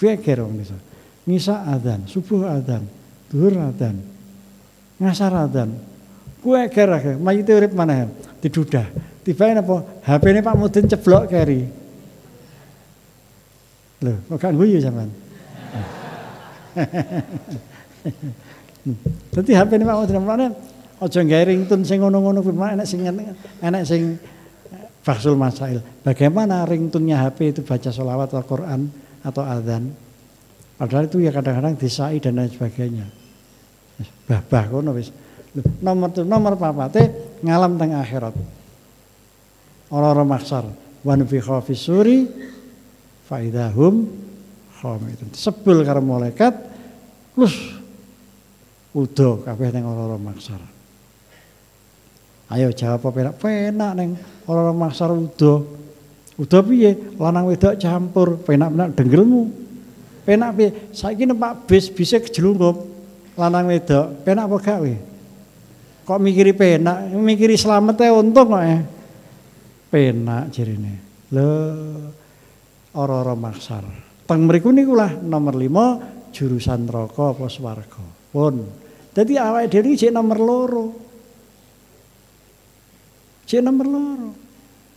Gue kira wong desa. Ngisa adzan, subuh adzan, duhur adzan. Ngasar adzan. Gue kira mayite urip mana ya? Didudah. Tiba apa? HP ini Pak Mudin ceblok keri. Loh, kok gak guyu sampean? Dadi HP Pak Mudin mana? Aja gawe ringtone sing ngono-ngono kuwi enak sing enak sing Faksul Masail. Bagaimana ringtunnya HP itu baca sholawat Al-Quran atau adzan? Padahal itu ya kadang-kadang disai dan lain sebagainya. Bah-bah kono wis. Nomor nomor papate ngalam teng akhirat. Orang-orang maksar. Wan fi suri faidahum khamidun. Sebel karo malaikat terus udo kabeh ning orang-orang maksar. Ayo jawab apa penak? Penak neng orang-orang maksar udo. Udo piye? Lanang wedok campur, penak-penak denggelmu. Penak piye? Saiki numpak bis bisa kejelungup. Lanang wedok, penak apa gak we? Kok mikiri penak? Mikiri selamat ya untung kok ya. Penak jirine. Lho orang-orang maksar. Teng mriku niku nomor 5 jurusan neraka apa swarga. Pun. Dadi awake dhewe iki nomor loro. Cek nomor loro.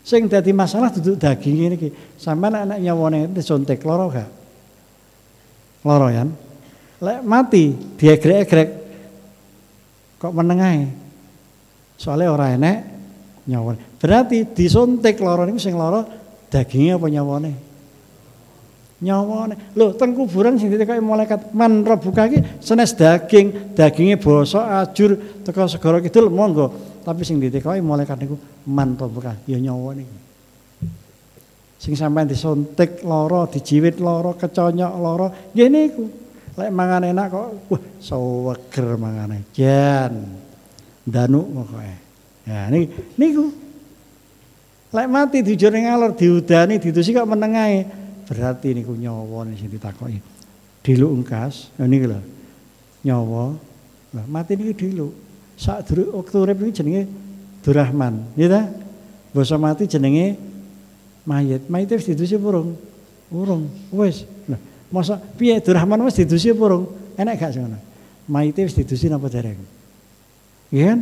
Sing dadi masalah duduk daging ini ki. Sampeyan anak nyawane disontek loro gak? Loro ya. Lek mati diegrek-egrek kok menengae. Soalnya orang enek nyawane. Berarti disontek loro niku sing loro dagingnya apa nyawane? Nyawane. Lho teng kuburan sing ditekoki malaikat man rebuka ki senes daging, dagingnya bosok ajur teko segara kidul monggo. Tapi sing ditekoki malaikat niku manto bukan ya nyawa niku. Sing sampean disontek loro, dijiwit loro, keconyok loro, nggih niku. Lek mangan enak kok wah seweger mangane. Jan. Danu pokoke. Ya niki niku. Lek mati dijur ning alor diudani didusi kok menengae. Berarti niku nyawa sing ditakoki. Diluk engkas, niki lho. Nyawa. Lah mati niku diluk. sak waktu urip iki jenenge Durrahman, ya ta? Basa mati jenenge mayit. Mayit wis didusi urung? Urung. Wis. Nah, masa piye Durrahman wis didusi urung? Enak gak sing ngono? Mayit wis didusi dereng? Iya kan?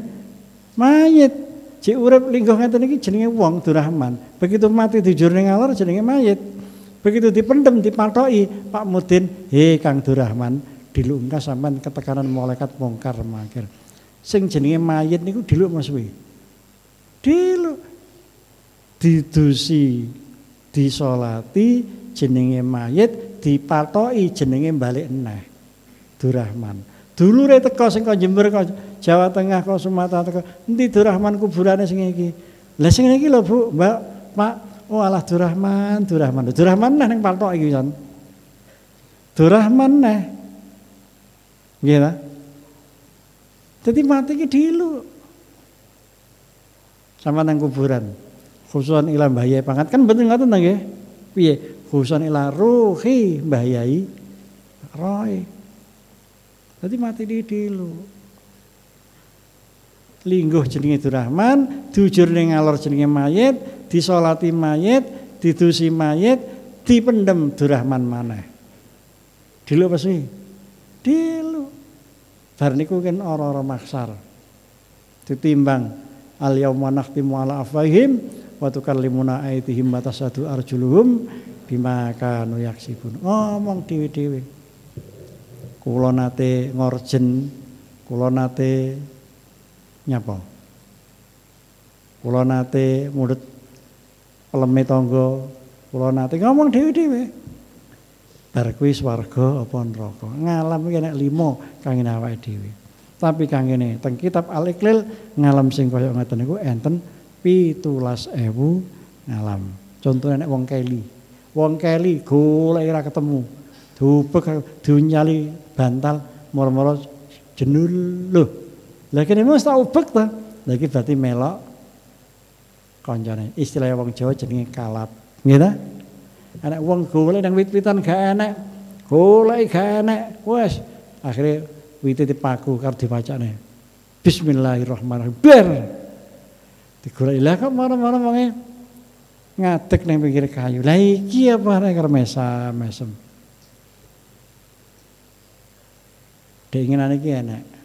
Mayit. Cek urip lingkuh ngeten jenenge wong Durrahman. Begitu mati dijur ning alor jenenge mayit. Begitu dipendem dipatoki Pak Mudin, "He Kang Durrahman, dilungkas sampean ketekanan malaikat mungkar makir." sing jenenge mayit niku diluk Mas Wi. Diluk. Didusi, disolati jenenge mayit, dipatoki jenenge balik eneh. Durrahman. Dulure teko sing kok Jember kok Jawa Tengah kok Sumatera teko. Endi Durrahman kuburane sing iki? Lah sing iki lho Bu, Mbak, Pak. Oh alah Durrahman, Durrahman. Durrahman neh ning patok iki kan. Durrahman neh. Nggih ta? Jadi mati ki dulu. Sama nang kuburan. Khususan ila mbahayai pangat kan betul nggak tentang ya? Piye? Khususan ila ruhi mbahayai roy. Jadi mati di dulu. Lingguh jenenge Durrahman, diujur ning ngalor jenenge mayit, disolati mayit, didusi mayit, dipendem Durrahman maneh. Dulu apa sih? Dulu. Bar niku kan ora-ora maksar. ditimbang al yauma nakhtimu ala afwahim wa tukallimuna aydihim wa tasadu arjuluhum bima kanu yaksibun ngomong dhewe-dhewe kula nate ngorjen kula nate nyapa? Kula nate mulut peleme tangga kula nate ngomong dhewe-dhewe. Bar kuwi swarga apa neraka? Ngalam iki nek limo kangge awake dhewe. Tapi kangge teng kitab Al-Iqlil ngalam sing kaya ngoten niku enten 17.000 ngalam. Contohnya nek wong keli. Wong keli golek ora ketemu. Dubek dunyali bantal moro-moro jenul. Lho kene mesti tak ubek ta? Lagi berarti melok kancane istilah wong Jawa jenenge kalap. Ta? Anak wong golek nang wit-witan gak enek. Golek gak enek. Wes akhirnya wite dipaku karo diwacane Bismillahirrahmanirrahim. Ber! Digolek lah kok marah-marah wonge ngadeg nang pinggir kayu? Lah iki apa nek mesam mesem? Keinginan iki enek.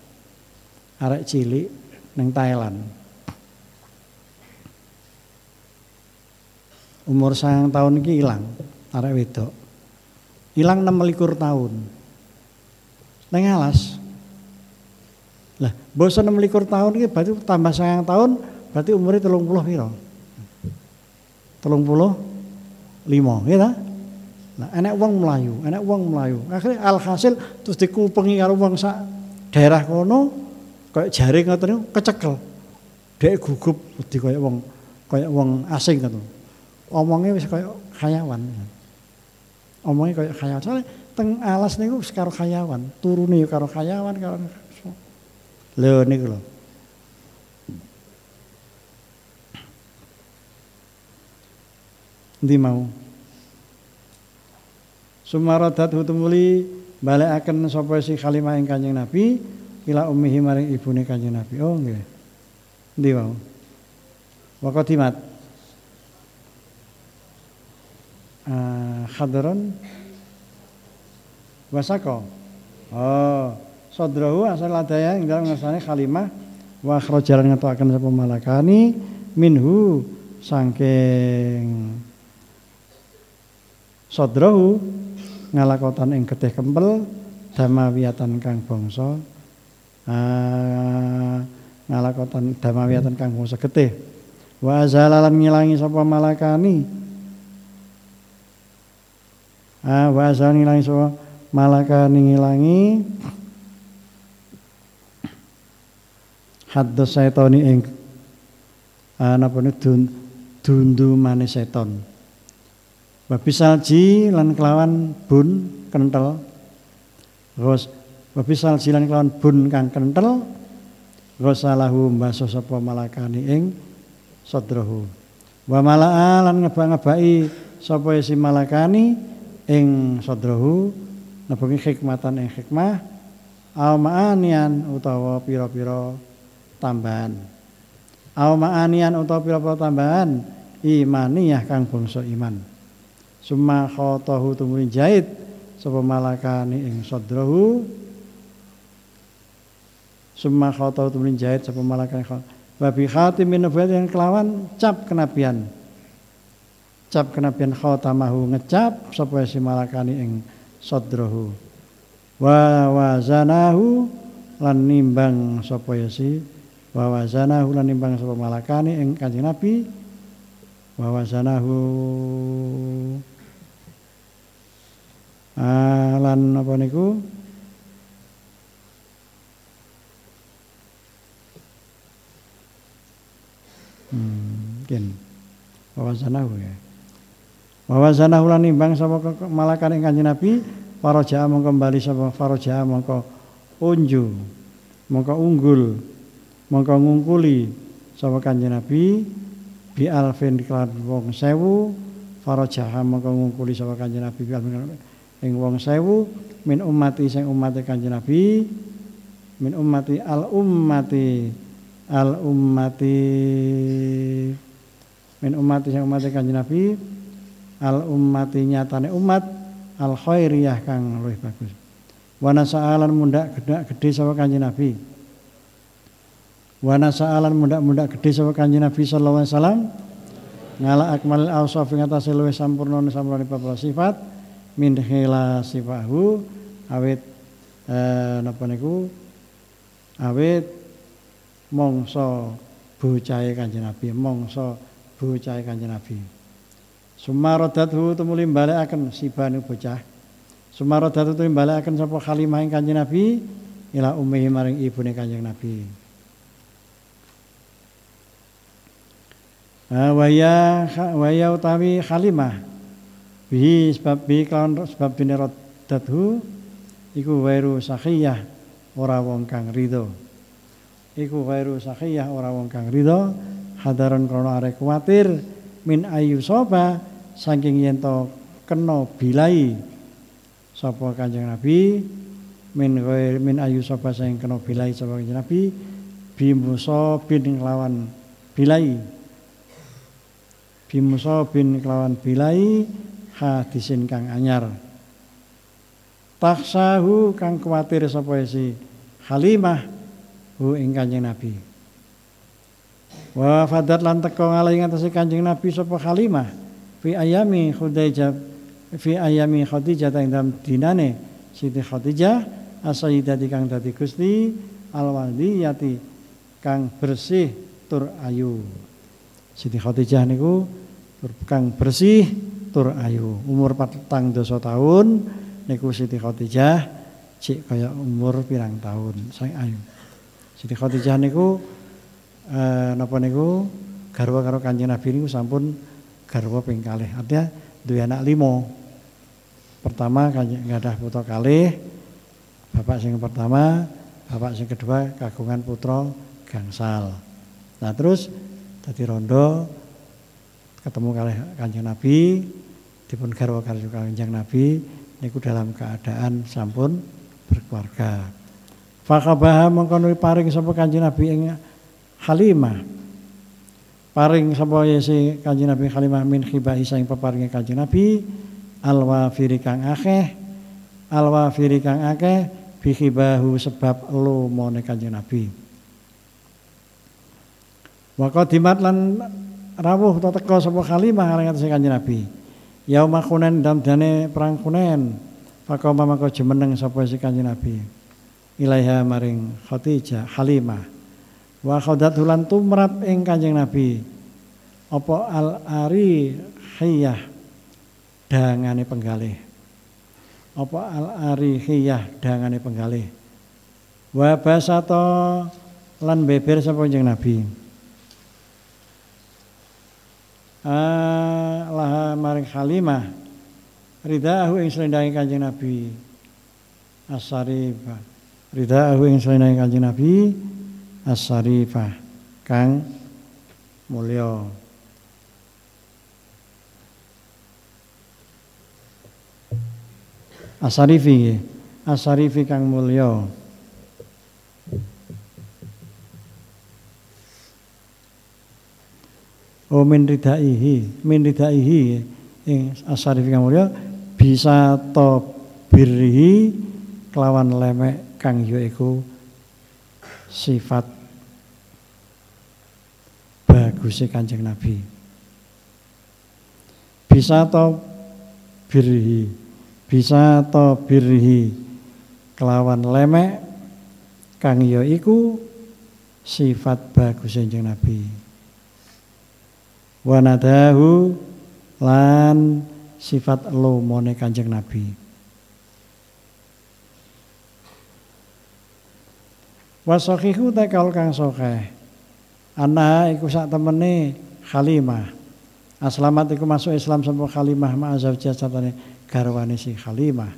Arek cilik neng Thailand. Umur sayang tahun iki hilang, arek wedok. Hilang 26 tahun. Neng alas. Lah, bosan 26 tahun iki berarti tambah sayang tahun, berarti umurnya 30 piro? 35, ya ta? Nah, enak uang Melayu, enak uang Melayu. Akhirnya alhasil terus dikupengi karo wong sak daerah kono kayak jaring ngoten niku kecekel. Dek gugup di kayak wong kayak wong asing ngoten. Omongnya wis kayak khayawan. Omongnya kayak khayawan. Soalnya teng alas niku wis karo khayawan, turune karo khayawan karo Lho niku lho. Ndi mau? Sumaradat hutumuli balekaken sapa si kalimah ing Kanjeng Nabi ila ummihi maring ibune Kanjeng Nabi. Oh nggih. Ndi wau? Wa qadimat. Uh, khadron wasako. Oh, sadrahu asal ladaya ing dalem ngersane kalimah wa khrajalan ngetokaken sapa malakani minhu sangking sadrahu ngalakotan ing getih kempel damawiatan kang bangsa ah, ngalakotan damawiatan kang bangsa getih wa zalalan ngilangi sapa malakani. Ah wa zalalan ngilangi sapa malakani ngilangi. Haddos setoni ing ah, napa dun dundu manis seton. Babi salji lan kelawan bun kental. Terus babi salji lan kelawan bun kang kental. Rosalahu mbaso sapa malakani ing sadrahu. Wa malaa lan ngebak-ngebaki sapa si malakani ing sadrahu nebengi hikmatan ing hikmah al ma'anian utawa pira-pira tambahan. Al ma'anian utawa pira-pira tambahan imaniyah kang bangsa iman. Summa khotohu tumuli jahit sapa malakani ing sadrahu Summa khotohu tumuli jahit sapa malakani wa bi khatimin nubuwat yang kelawan cap kenabian. Cap kenabian khotamahu ngecap sapa si malakani ing sadrahu. Wa wazanahu lan nimbang sapa si wa wazanahu lan nimbang sapa malakani ing Kanjeng Nabi. Wa wazanahu Ah, lan apa niku? Mungkin wawasanahu ya. Wawasanahu lan nimbang sapa malakan ing Kanjeng Nabi faraja mongko kembali sapa faraja mongko unju mongko unggul mongko ngungkuli sapa Kanjeng Nabi bi alfin kelan wong sewu faraja mongko ngungkuli sapa Kanjeng Nabi bi alfin ing wong sewu min ummati sing ummate Kanjeng Nabi min ummati al ummati al ummati min ummati sing ummate Kanjeng Nabi al ummati nyatane umat al khairiyah kang luwih bagus. Wa nasa'alan mundak gedak gedhe sapa Kanjeng Nabi. Wa nasa'alan mundak-mundak gede sapa kanjeng Nabi sallallahu alaihi wasallam. Ngala akmalil awsaf ing atase luwih sampurna sampurna sifat min khila sifahu awit eh, napa niku? Awit mongso bocahe kanjeng Nabi mongso bocahe kanjeng Nabi. Sumarodathu tumuli balekaken si banu bocah. Sumarodathu tumuli balekaken sapa Halimah ing kanjeng Nabi ila ummihi maring ibune kanjeng Nabi. Waya waya utawi Halimah bihi sebab bi kawan sebab dene raddathu iku wairu sakhiyah ora wong kang ridho iku wairu sakhiyah ora wong kang ridho. Hadaran krana arek kuwatir min ayu soba saking yen to kena bilai sapa Kanjeng Nabi min ghair min ayu soba saking kena bilai sapa Kanjeng Nabi bimusa bin lawan bilai. Bimusa bin kelawan bilai hadisin kang anyar. Taksahu kang kuatir sapa si Halimah hu ing Kanjeng Nabi wa fadat lan teko ngalih ngatasi Kanjeng Nabi sapa Halimah fi ayami Khadijah fi ayami Khadijah ing dalam dinane Siti Khadijah asayyidati kang dadi Gusti alwadiyati kang bersih tur ayu Siti Khadijah niku kang bersih tur ayu. Umur patang dosa tahun niku Siti Khadijah cik kaya umur pirang tahun sang ayu. Siti Khadijah niku eh, napa niku garwa karo Kanjeng Nabi niku sampun garwa ping kalih. Artinya duwe anak limo. Pertama kanjeng ngadah putra kalih. Bapak sing pertama, bapak sing kedua kagungan putra gangsal. Nah terus Dadi rondo ketemu kali Kanjeng Nabi dipun garwa karo Kanjeng Nabi niku dalam keadaan sampun berkeluarga. Fakabaha mengkono paring sapa Kanjeng Nabi ing Halimah. Paring sapa si Kanjeng Nabi Halimah min khibahi saing peparinge Kanjeng Nabi alwa kang akeh alwa kang akeh bihibahu sebab lumone Kanjeng Nabi. Wa qadimat lan rawuh ta teka sapa kalimah kali ngatasé Kanjeng Nabi. Yauma kunen dalam dane perang kunen. Fakoma maka jemeneng sapa si Kanjeng Nabi. Ilaiha maring Khadijah Halimah. Wa khadat hulan tumrap ing Kanjeng Nabi. Apa al ari hiyah dangane penggalih. Apa al ari hiyah dangane penggalih. Wa basato lan beber sapa Kanjeng Nabi. Ah, laha maring Halimah ridahu ing selendang Kanjeng Nabi as-sarifah ridahu ing selendang Kanjeng Nabi as-sarifah kang mulya Asarifi Asarifi kang mulya oh min ridaihi min ridaihi ing asarif kang mulya bisa to birhi kelawan lemek kang yaiku sifat bagusnya kanjeng Nabi bisa to birhi bisa to birhi kelawan lemek kang yaiku sifat bagusnya kanjeng Nabi wanadahu lan sifat lumone Kanjeng Nabi. Wasahihu tekal kang sokeh. Ana iku sak temene Halimah. Aslamat iku masuk Islam sapa Halimah ma'azawjah satane garwane si Halimah.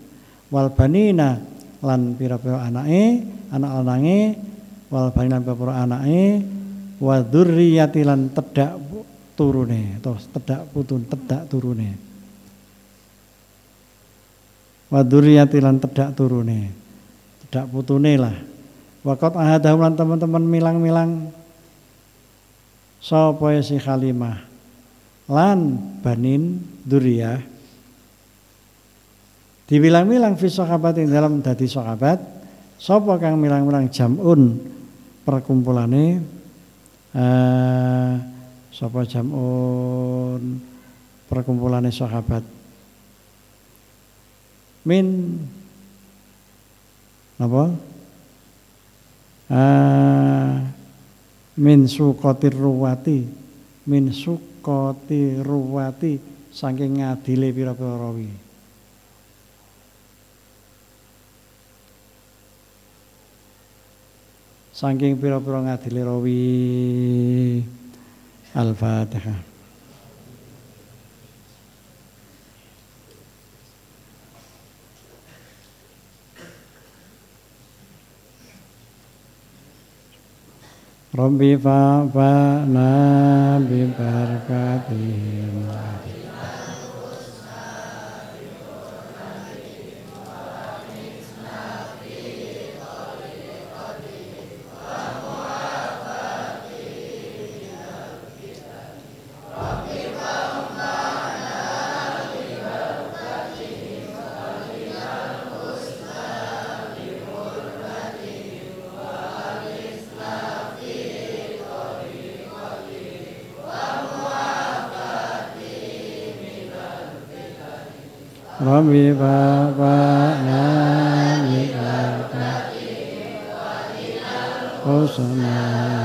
Wal banina lan pira-pira anake, anak lanange wal banina pira-pira anake wa dzurriyyati lan tedak turune atau tedak putun tedak turune waduriyati lan tedak turune tedak putune lah wakot ahadahum lan teman-teman milang-milang. Sapa ya si Halimah? Lan banin duriyah. Dibilang-bilang fi sahabat yang dalam dadi sahabat sapa kang milang-milang jamun perkumpulane? Eh sapa jamun perkumpulane sahabat? Min. Apa eh min sukotir ruwati min sukoti ruwati saking ngadile pira-pira rawi. Saking pira-pira ngadile rawi. Al-Fatihah Rabbi fa'fa'na bi barakatihim รมิภาวนามิกาติโอสมา